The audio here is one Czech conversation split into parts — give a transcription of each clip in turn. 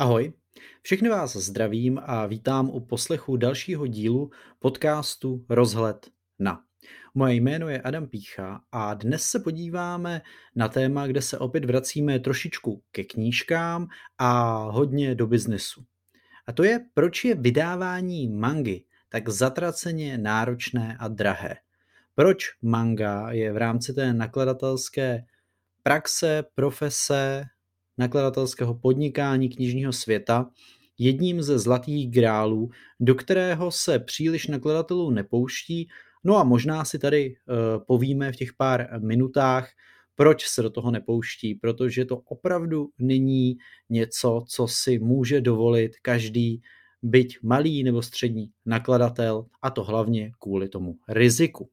Ahoj, všechny vás zdravím a vítám u poslechu dalšího dílu podcastu Rozhled na. Moje jméno je Adam Pícha a dnes se podíváme na téma, kde se opět vracíme trošičku ke knížkám a hodně do biznesu. A to je, proč je vydávání mangy tak zatraceně náročné a drahé. Proč manga je v rámci té nakladatelské praxe, profese, nakladatelského podnikání knižního světa jedním ze zlatých grálů, do kterého se příliš nakladatelů nepouští. No a možná si tady uh, povíme v těch pár minutách, proč se do toho nepouští, protože to opravdu není něco, co si může dovolit každý, byť malý nebo střední nakladatel, a to hlavně kvůli tomu riziku.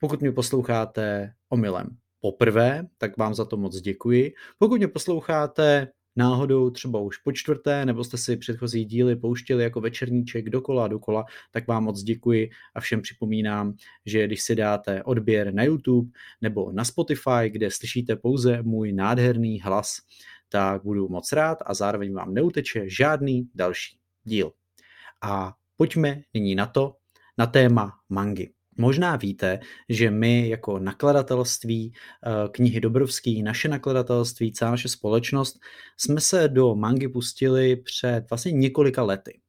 Pokud mě posloucháte omylem poprvé, tak vám za to moc děkuji. Pokud mě posloucháte náhodou třeba už po čtvrté, nebo jste si předchozí díly pouštěli jako večerníček dokola dokola, tak vám moc děkuji a všem připomínám, že když si dáte odběr na YouTube nebo na Spotify, kde slyšíte pouze můj nádherný hlas, tak budu moc rád a zároveň vám neuteče žádný další díl. A pojďme nyní na to, na téma mangy. Možná víte, že my jako nakladatelství eh, knihy Dobrovský, naše nakladatelství, celá naše společnost, jsme se do mangy pustili před vlastně několika lety.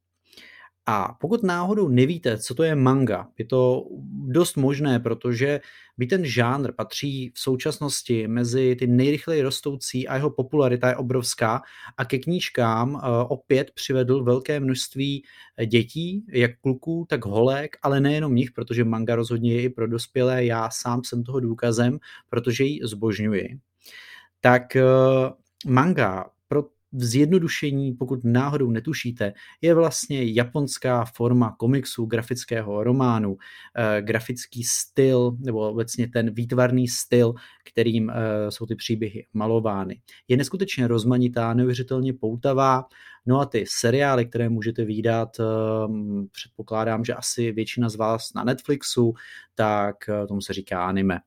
A pokud náhodou nevíte, co to je manga, je to dost možné, protože by ten žánr patří v současnosti mezi ty nejrychleji rostoucí a jeho popularita je obrovská a ke knížkám eh, opět přivedl velké množství eh, dětí, jak kluků, tak holek, ale nejenom nich, protože manga rozhodně je i pro dospělé, já sám jsem toho důkazem, protože ji zbožňuji. Tak eh, manga v zjednodušení, pokud náhodou netušíte, je vlastně japonská forma komiksu, grafického románu, eh, grafický styl, nebo obecně ten výtvarný styl, kterým eh, jsou ty příběhy malovány. Je neskutečně rozmanitá, neuvěřitelně poutavá, no a ty seriály, které můžete výdat, eh, předpokládám, že asi většina z vás na Netflixu, tak tomu se říká anime.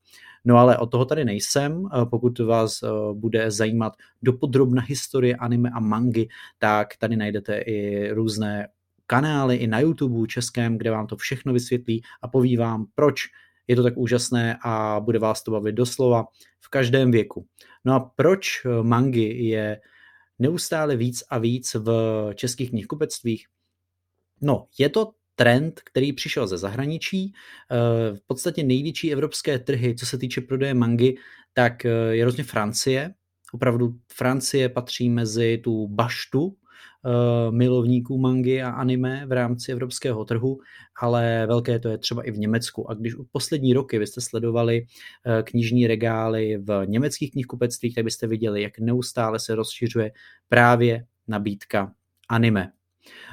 No ale od toho tady nejsem. Eh, pokud vás eh, bude zajímat dopodrobna historie anime a mangy, tak tady najdete i různé kanály i na YouTube českém, kde vám to všechno vysvětlí a poví vám, proč je to tak úžasné a bude vás to bavit doslova v každém věku. No a proč eh, mangy je neustále víc a víc v českých knihkupectvích? No, je to trend, který přišel ze zahraničí. Eh, v podstatě největší evropské trhy, co se týče prodeje mangy, tak eh, je rozhodně Francie. Opravdu Francie patří mezi tu baštu eh, milovníků mangy a anime v rámci evropského trhu, ale velké to je třeba i v Německu. A když poslední roky byste sledovali knižní regály v německých knihkupectvích, tak byste viděli, jak neustále se rozšiřuje právě nabídka anime.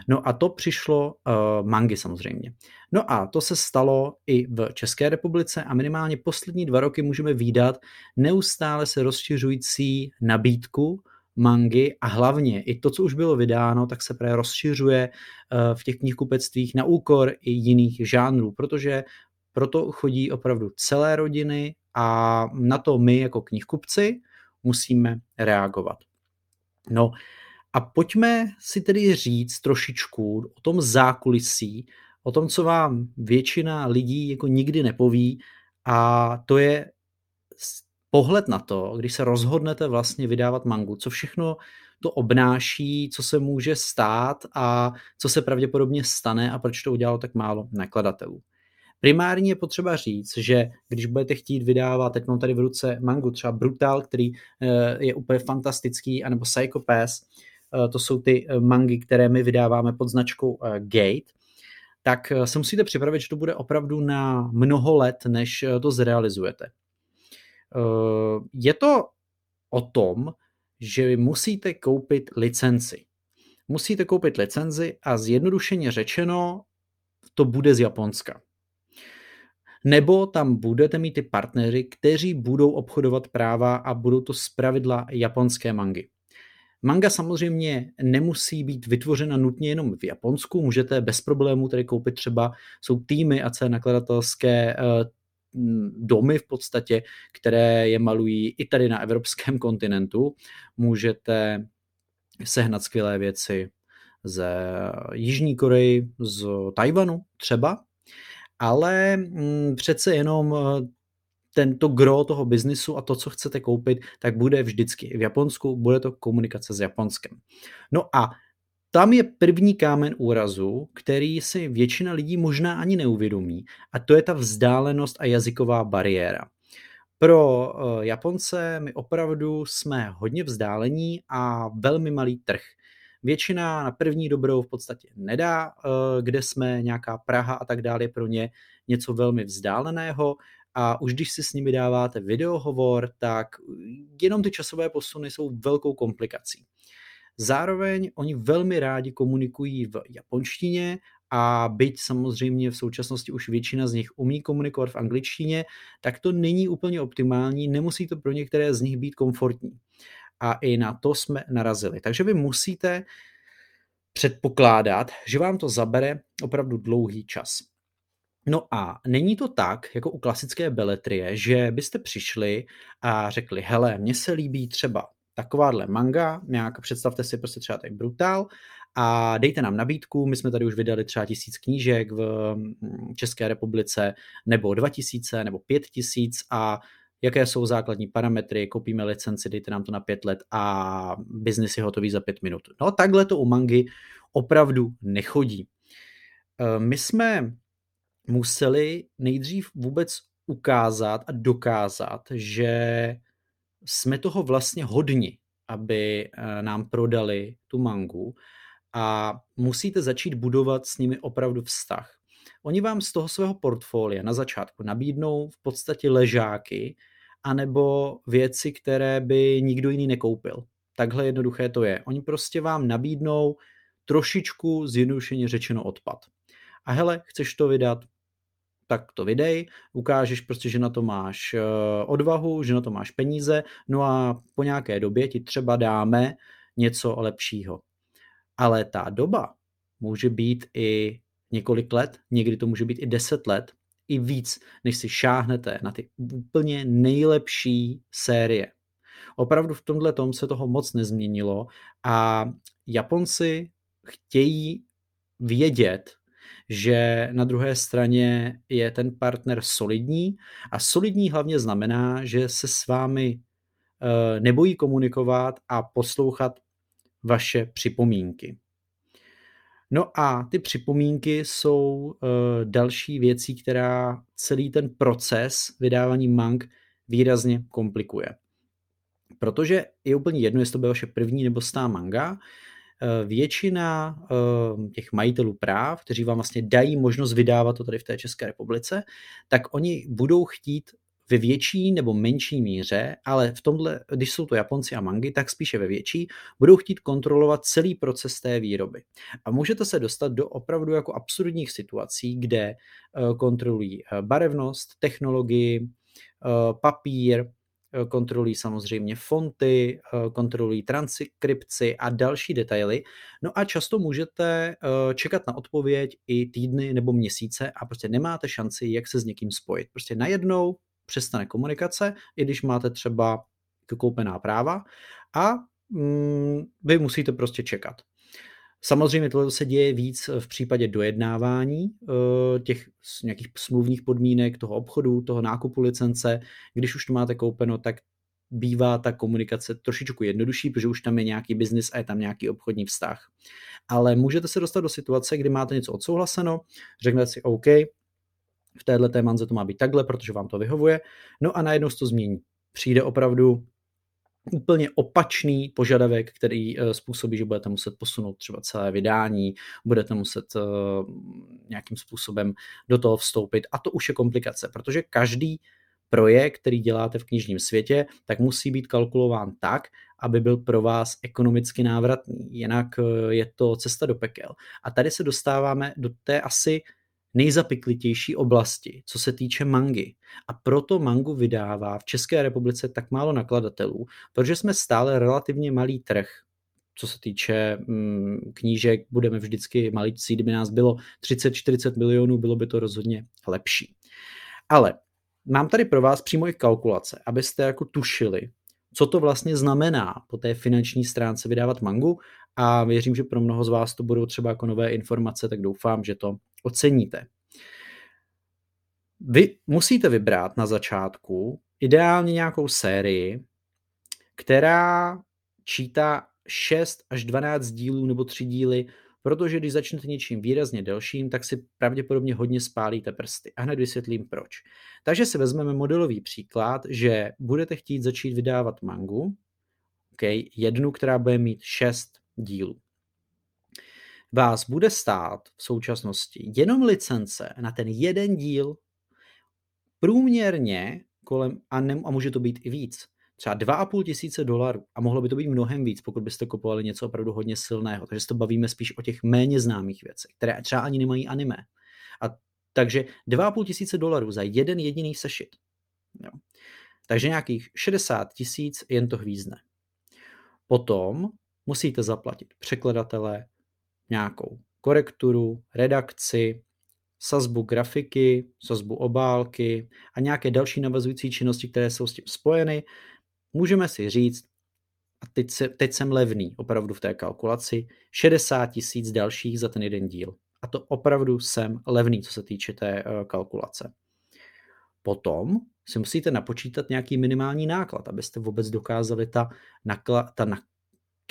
No a to přišlo uh, mangy samozřejmě. No a to se stalo i v České republice a minimálně poslední dva roky můžeme výdat neustále se rozšiřující nabídku mangy a hlavně i to, co už bylo vydáno, tak se právě rozšiřuje uh, v těch knihkupectvích na úkor i jiných žánrů, protože proto chodí opravdu celé rodiny a na to my jako knihkupci musíme reagovat. No, a pojďme si tedy říct trošičku o tom zákulisí, o tom, co vám většina lidí jako nikdy nepoví a to je pohled na to, když se rozhodnete vlastně vydávat mangu, co všechno to obnáší, co se může stát a co se pravděpodobně stane a proč to udělalo tak málo nakladatelů. Primárně je potřeba říct, že když budete chtít vydávat, teď mám tady v ruce mangu, třeba Brutal, který eh, je úplně fantastický, anebo Psychopath, Eh, to jsou ty eh, mangy, které my vydáváme pod značkou eh, Gate, tak se musíte připravit, že to bude opravdu na mnoho let, než to zrealizujete. Je to o tom, že musíte koupit licenci. Musíte koupit licenci a zjednodušeně řečeno, to bude z Japonska. Nebo tam budete mít ty partnery, kteří budou obchodovat práva a budou to zpravidla japonské mangy. Manga samozřejmě nemusí být vytvořena nutně jenom v Japonsku, můžete bez problémů tady koupit třeba, jsou týmy a celé nakladatelské eh, domy v podstatě, které je malují i tady na evropském kontinentu. Můžete sehnat skvělé věci ze Jižní Koreji, z Tajvanu třeba, ale mm, přece jenom eh, tento gro toho biznisu a to, co chcete koupit, tak bude vždycky v Japonsku, bude to komunikace s Japonskem. No a tam je první kámen úrazu, který si většina lidí možná ani neuvědomí, a to je ta vzdálenost a jazyková bariéra. Pro uh, Japonce my opravdu jsme hodně vzdálení a velmi malý trh. Většina na první dobrou v podstatě nedá, uh, kde jsme nějaká Praha a tak dále, pro ně něco velmi vzdáleného a už když si s nimi dáváte videohovor, tak jenom ty časové posuny jsou velkou komplikací. Zároveň oni velmi rádi komunikují v japonštině a byť samozřejmě v současnosti už většina z nich umí komunikovat v angličtině, tak to není úplně optimální, nemusí to pro některé z nich být komfortní. A i na to jsme narazili. Takže vy musíte předpokládat, že vám to zabere opravdu dlouhý čas. No a není to tak, jako u klasické beletrie, že byste přišli a řekli, hele, mně se líbí třeba takováhle manga, nějak představte si prostě třeba tak brutál a dejte nám nabídku, my jsme tady už vydali třeba tisíc knížek v mm, České republice, nebo dva tisíce, nebo pět tisíc a jaké jsou základní parametry, koupíme licenci, dejte nám to na pět let a biznis je hotový za pět minut. No takhle to u mangy opravdu nechodí. E, my jsme museli nejdřív vůbec ukázat a dokázat, že jsme toho vlastně hodni, aby eh, nám prodali tu mangu a musíte začít budovat s nimi opravdu vztah. Oni vám z toho svého portfolia na začátku nabídnou v podstatě ležáky anebo věci, které by nikdo jiný nekoupil. Takhle jednoduché to je. Oni prostě vám nabídnou trošičku zjednodušeně řečeno odpad. A hele, chceš to vydat, tak to vydej, ukážeš prostě, že na to máš eh, odvahu, že na to máš peníze, no a po nějaké době ti třeba dáme něco lepšího. Ale ta doba může být i několik let, někdy to může být i deset let, i víc, než si šáhnete na ty úplně nejlepší série. Opravdu v tomhle tom se toho moc nezměnilo a Japonci chtějí vědět, že na druhé straně je ten partner solidní a solidní hlavně znamená, že se s vámi eh, nebojí komunikovat a poslouchat vaše připomínky. No a ty připomínky jsou uh, další věcí, která celý ten proces vydávání mang výrazně komplikuje. Protože je úplně jedno, jestli to bude vaše první nebo stá manga, Eh, většina eh, těch majitelů práv, kteří vám vlastně dají možnost vydávat to tady v té České republice, tak oni budou chtít ve větší nebo menší míře, ale v tomhle, když jsou to Japonci a mangy, tak spíše ve větší, budou chtít kontrolovat celý proces té výroby. A můžete se dostat do opravdu jako absurdních situací, kde eh, kontrolují barevnost, technologii, papír, Eh, kontrolují samozřejmě fonty, eh, kontrolují transkripci a další detaily. No a často můžete eh, čekat na odpověď i týdny nebo měsíce a prostě nemáte šanci, jak se s někým spojit. Prostě najednou přestane komunikace, i když máte třeba koupená práva a mm, vy musíte prostě čekat. Samozřejmě tohle se děje víc v případě dojednávání eh, těch nějakých smluvních podmínek, toho obchodu, toho nákupu licence. Když už to máte koupeno, tak bývá ta komunikace trošičku jednodušší, protože už tam je nějaký biznis a je tam nějaký obchodní vztah. Ale můžete se dostat do situace, kdy máte něco odsouhlaseno, řeknete si OK, v téhle té manze to má být takhle, protože vám to vyhovuje, no a najednou se to změní. Přijde opravdu úplně opačný požadavek, který eh, způsobí, že budete muset posunout třeba celé vydání, budete muset eh, nějakým způsobem do toho vstoupit a to už je komplikace, protože každý projekt, který děláte v knižním světě, tak musí být kalkulován tak, aby byl pro vás ekonomicky návratný. Jinak eh, je to cesta do pekel. A tady se dostáváme do té asi nejzapiklitější oblasti, co se týče mangy. A proto mangu vydává v České republice tak málo nakladatelů, protože jsme stále relativně malý trh. Co se týče mm, knížek, budeme vždycky maličcí, kdyby nás bylo 30-40 milionů, bylo by to rozhodně lepší. Ale mám tady pro vás přímo i kalkulace, abyste jako tušili, co to vlastně znamená po té finanční stránce vydávat mangu a věřím, že pro mnoho z vás to budou třeba jako nové informace, tak doufám, že to oceníte. Vy musíte vybrat na začátku ideálně nějakou sérii, která čítá 6 až 12 dílů nebo 3 díly, protože když začnete něčím výrazně delším, tak si pravděpodobně hodně spálíte prsty. A hned vysvětlím proč. Takže si vezmeme modelový příklad, že budete chtít začít vydávat mangu, okay, jednu, která bude mít 6 dílů. Vás bude stát v současnosti jenom licence na ten jeden díl průměrně kolem, a, ne, a může to být i víc, třeba 2,5 tisíce dolarů a mohlo by to být mnohem víc, pokud byste kupovali něco opravdu hodně silného. Takže se to bavíme spíš o těch méně známých věcech, které třeba ani nemají anime. A takže 2,5 tisíce dolarů za jeden jediný sešit. Jo. Takže nějakých 60 tisíc jen to hvízne. Potom musíte zaplatit překladatele, nějakou korekturu, redakci, sazbu grafiky, sazbu obálky a nějaké další navazující činnosti, které jsou s tím spojeny, můžeme si říct, a teď, se, teď jsem levný opravdu v té kalkulaci, 60 tisíc dalších za ten jeden díl. A to opravdu jsem levný, co se týče té uh, kalkulace. Potom si musíte napočítat nějaký minimální náklad, abyste vůbec dokázali ta, nakla, ta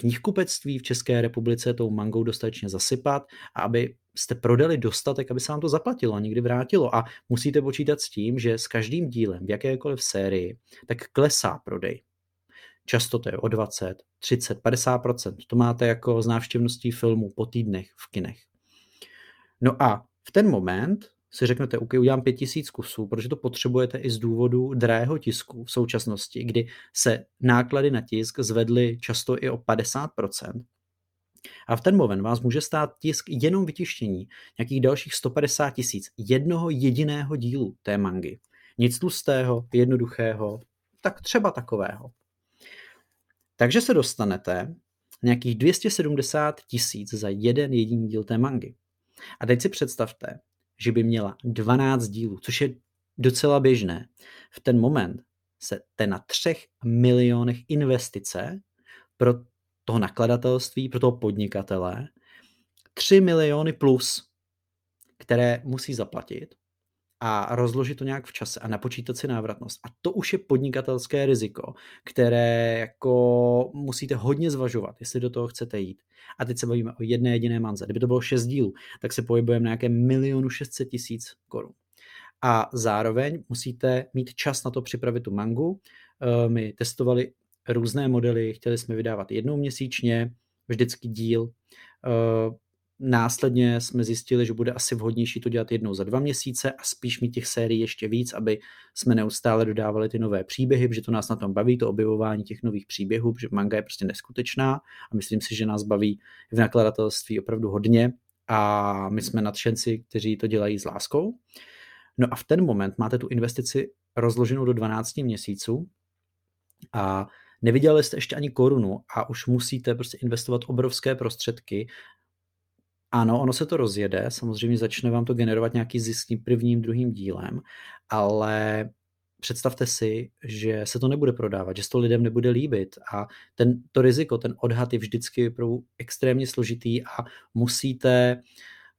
knihkupectví v České republice tou mangou dostatečně zasypat a aby jste prodali dostatek, aby se vám to zaplatilo a někdy vrátilo. A musíte počítat s tím, že s každým dílem v jakékoliv sérii tak klesá prodej. Často to je o 20, 30, 50%. To máte jako z návštěvností filmů po týdnech v kinech. No a v ten moment si řeknete, OK, udělám 5000 kusů, protože to potřebujete i z důvodu drahého tisku v současnosti, kdy se náklady na tisk zvedly často i o 50%. A v ten moment vás může stát tisk jenom vytištění nějakých dalších 150 tisíc jednoho jediného dílu té mangy. Nic tlustého, jednoduchého, tak třeba takového. Takže se dostanete nějakých 270 tisíc za jeden jediný díl té mangy. A teď si představte, že by měla 12 dílů, což je docela běžné. V ten moment se te na třech milionech investice pro toho nakladatelství, pro toho podnikatele, 3 miliony plus, které musí zaplatit a rozložit to nějak v čase a napočítat si návratnost. A to už je podnikatelské riziko, které jako musíte hodně zvažovat, jestli do toho chcete jít. A teď se bavíme o jedné jediné manze. Kdyby to bylo 6 dílů, tak se pohybujeme na nějaké milionu 600 tisíc korun. A zároveň musíte mít čas na to připravit tu mangu. Eh, my testovali různé modely, chtěli jsme vydávat jednou měsíčně, vždycky díl. Následně jsme zjistili, že bude asi vhodnější to dělat jednou za dva měsíce a spíš mít těch sérií ještě víc, aby jsme neustále dodávali ty nové příběhy, protože to nás na tom baví, to objevování těch nových příběhů, protože manga je prostě neskutečná a myslím si, že nás baví v nakladatelství opravdu hodně a my jsme nadšenci, kteří to dělají s láskou. No a v ten moment máte tu investici rozloženou do 12 měsíců a nevydělali jste ještě ani korunu a už musíte prostě investovat obrovské prostředky ano, ono se to rozjede, samozřejmě začne vám to generovat nějaký zisk tím prvním, druhým dílem, ale představte si, že se to nebude prodávat, že se to lidem nebude líbit a ten, to riziko, ten odhad je vždycky pro extrémně složitý a musíte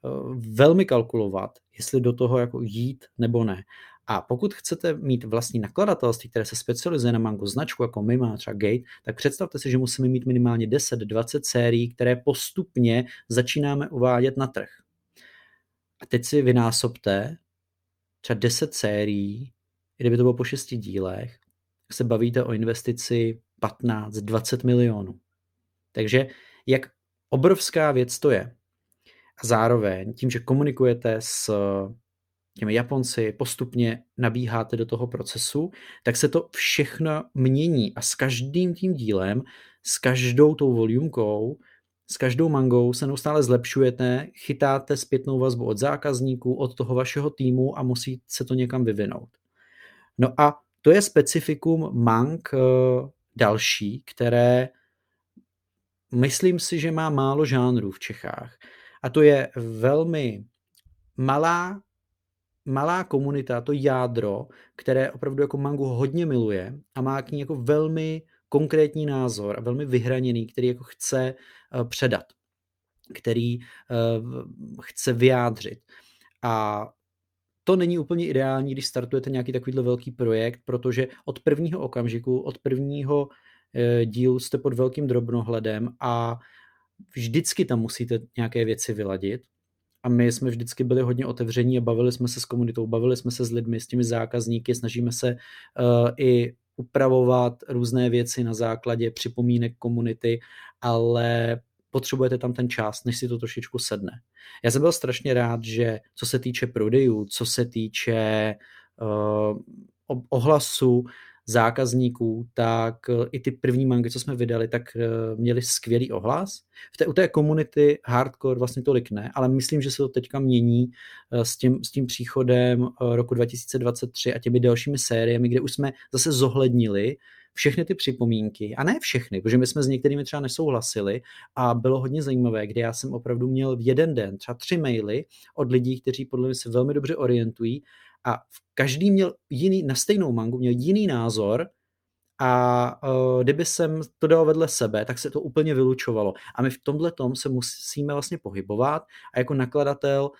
uh, velmi kalkulovat, jestli do toho jako jít nebo ne. A pokud chcete mít vlastní nakladatelství, které se specializuje na mango značku, jako my má třeba Gate, tak představte si, že musíme mít minimálně 10-20 sérií, které postupně začínáme uvádět na trh. A teď si vynásobte třeba 10 sérií, kdyby to bylo po 6 dílech, se bavíte o investici 15-20 milionů. Takže jak obrovská věc to je. A zároveň tím, že komunikujete s těmi Japonci postupně nabíháte do toho procesu, tak se to všechno mění a s každým tím dílem, s každou tou volumkou, s každou mangou se neustále zlepšujete, chytáte zpětnou vazbu od zákazníků, od toho vašeho týmu a musí se to někam vyvinout. No a to je specifikum mang eh, další, které myslím si, že má málo žánrů v Čechách. A to je velmi malá malá komunita, to jádro, které opravdu jako mangu hodně miluje a má k ní jako velmi konkrétní názor a velmi vyhraněný, který jako chce uh, předat, který uh, chce vyjádřit. A to není úplně ideální, když startujete nějaký takovýhle velký projekt, protože od prvního okamžiku, od prvního uh, dílu jste pod velkým drobnohledem a vždycky tam musíte nějaké věci vyladit a my jsme vždycky byli hodně otevření a bavili jsme se s komunitou, bavili jsme se s lidmi, s těmi zákazníky, snažíme se uh, i upravovat různé věci na základě připomínek komunity, ale potřebujete tam ten čas, než si to trošičku sedne. Já jsem byl strašně rád, že co se týče prodejů, co se týče uh, ohlasu, zákazníků, tak eh, i ty první mangy, co jsme vydali, tak eh, měli skvělý ohlas. V té, u té komunity hardcore vlastně tolik ne, ale myslím, že se to teďka mění eh, s tím, s tím příchodem roku 2023 a těmi dalšími sériemi, kde už jsme zase zohlednili všechny ty připomínky, a ne všechny, protože my jsme s některými třeba nesouhlasili a bylo hodně zajímavé, kdy já jsem opravdu měl v jeden den třeba tři maily od lidí, kteří podle mě se velmi dobře orientují a každý měl jiný, na stejnou mangu měl jiný názor a uh, kdyby jsem to dal vedle sebe, tak se to úplně vylučovalo. A my v tomhle tom se musíme vlastně pohybovat a jako nakladatel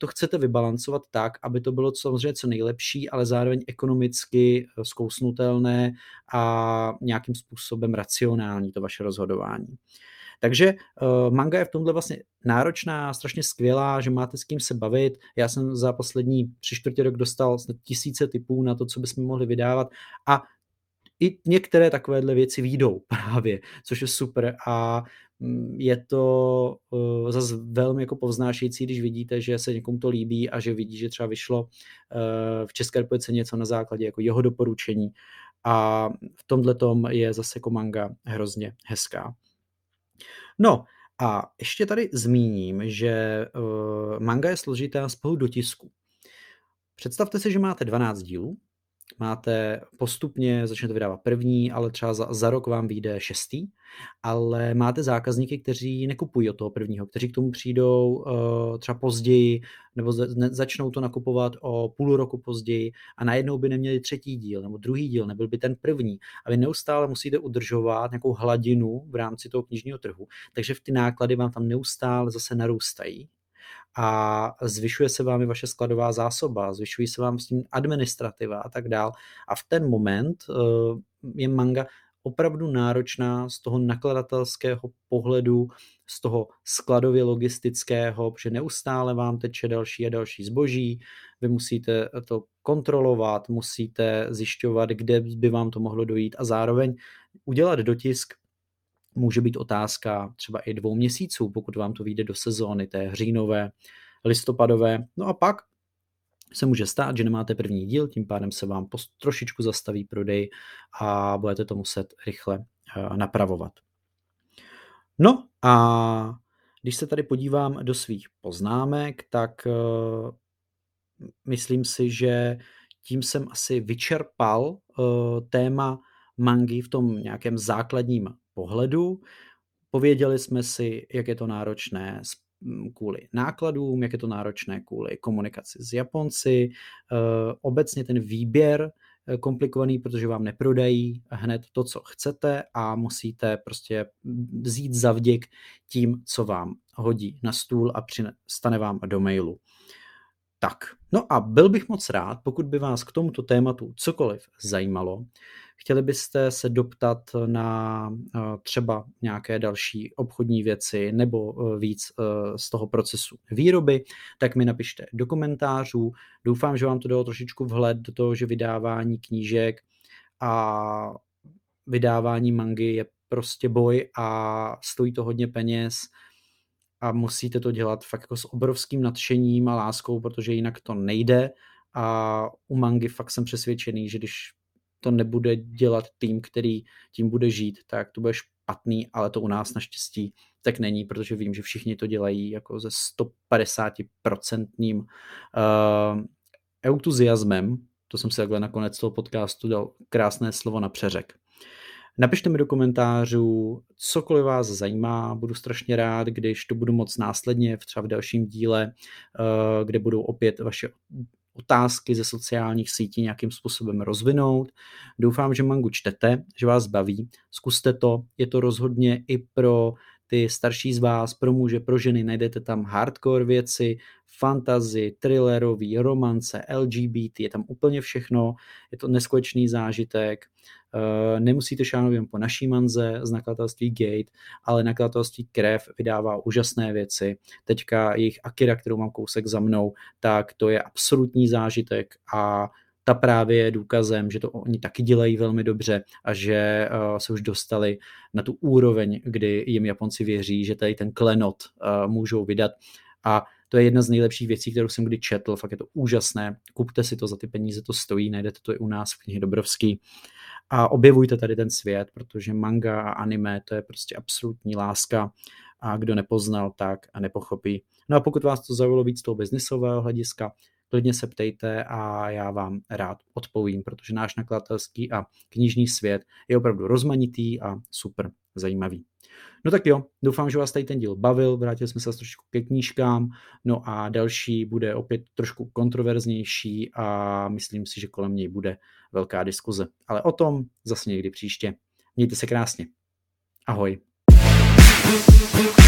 to chcete vybalancovat tak, aby to bylo samozřejmě co nejlepší, ale zároveň ekonomicky e, zkousnutelné a nějakým způsobem racionální to vaše rozhodování. Takže uh, manga je v tomhle vlastně náročná, strašně skvělá, že máte s kým se bavit. Já jsem za poslední tři čtvrtě rok dostal tisíce typů na to, co bychom mohli vydávat a i některé takovéhle věci výjdou právě, což je super a mm, je to uh, zase velmi jako povznášející, když vidíte, že se někomu to líbí a že vidí, že třeba vyšlo uh, v České republice něco na základě jako jeho doporučení a v tomhle tom je zase jako manga hrozně hezká. No a ještě tady zmíním, že uh, manga je složitá z pohledu dotisku. Představte si, že máte 12 dílů, máte postupně, začnete vydávat první, ale třeba za, za rok vám vyjde šestý, ale máte zákazníky, kteří nekupují od toho prvního, kteří k tomu přijdou uh, třeba později, nebo za, začnou to nakupovat o půl roku později a najednou by neměli třetí díl nebo druhý díl, nebyl by ten první. A vy neustále musíte udržovat nějakou hladinu v rámci toho knižního trhu, takže v ty náklady vám tam neustále zase narůstají a zvyšuje se vám i vaše skladová zásoba, zvyšují se vám s tím administrativa a tak dál. A v ten moment uh, je manga opravdu náročná z toho nakladatelského pohledu, z toho skladově logistického, že neustále vám teče další a další zboží, vy musíte to kontrolovat, musíte zjišťovat, kde by vám to mohlo dojít a zároveň udělat dotisk může být otázka třeba i dvou měsíců, pokud vám to vyjde do sezóny, té říjnové, listopadové. No a pak se může stát, že nemáte první díl, tím pádem se vám post, trošičku zastaví prodej a budete to muset rychle uh, napravovat. No a když se tady podívám do svých poznámek, tak uh, myslím si, že tím jsem asi vyčerpal uh, téma mangy v tom nějakém základním pohledu. Pověděli jsme si, jak je to náročné kvůli nákladům, jak je to náročné kvůli komunikaci s Japonci. Eh, obecně ten výběr eh, komplikovaný, protože vám neprodají hned to, co chcete a musíte prostě vzít zavděk tím, co vám hodí na stůl a stane vám do mailu. Tak, no a byl bych moc rád, pokud by vás k tomuto tématu cokoliv zajímalo, chtěli byste se doptat na eh, třeba nějaké další obchodní věci nebo eh, víc eh, z toho procesu výroby, tak mi napište do komentářů. Doufám, že vám to dalo trošičku vhled do toho, že vydávání knížek a vydávání mangy je prostě boj a stojí to hodně peněz a musíte to dělat fakt jako s obrovským nadšením a láskou, protože jinak to nejde a u mangy fakt jsem přesvědčený, že když to nebude dělat tým, který tím bude žít, tak to bude špatný, ale to u nás naštěstí tak není, protože vím, že všichni to dělají jako ze 150% uh, entuziasmem, to jsem si takhle nakonec toho podcastu dal krásné slovo na přeřek. Napište mi do komentářů, cokoliv vás zajímá, budu strašně rád, když to budu moc následně, třeba v dalším díle, eh, kde budou opět vaše otázky ze sociálních sítí nějakým způsobem rozvinout. Doufám, že mangu čtete, že vás baví. Zkuste to, je to rozhodně i pro ty starší z vás, pro muže, pro ženy, najdete tam hardcore věci, fantasy, thrillerový, romance, LGBT, je tam úplně všechno, je to neskutečný zážitek. Uh, nemusíte šáhnout jen po naší manze z nakladatelství Gate, ale nakladatelství Krev vydává úžasné věci. Teďka jejich Akira, kterou mám kousek za mnou, tak to je absolutní zážitek a ta právě je důkazem, že to oni taky dělají velmi dobře a že uh, se už dostali na tu úroveň, kdy jim Japonci věří, že tady ten klenot uh, můžou vydat a to je jedna z nejlepších věcí, kterou jsem kdy četl, fakt je to úžasné. Kupte si to za ty peníze, to stojí, najdete to i u nás v knihy Dobrovský. A objevujte tady ten svět, protože manga a anime to je prostě absolutní láska a kdo nepoznal, tak a nepochopí. No a pokud vás to zaujalo víc toho biznisového hlediska, klidně se ptejte a já vám rád odpovím, protože náš nakladatelský a knižní svět je opravdu rozmanitý a super zajímavý. No tak jo, doufám, že vás tady ten díl bavil, vrátili jsme se trošku ke knížkám, no a další bude opět trošku kontroverznější a myslím si, že kolem něj bude velká diskuze. Ale o tom zase někdy příště. Mějte se krásně. Ahoj. thank you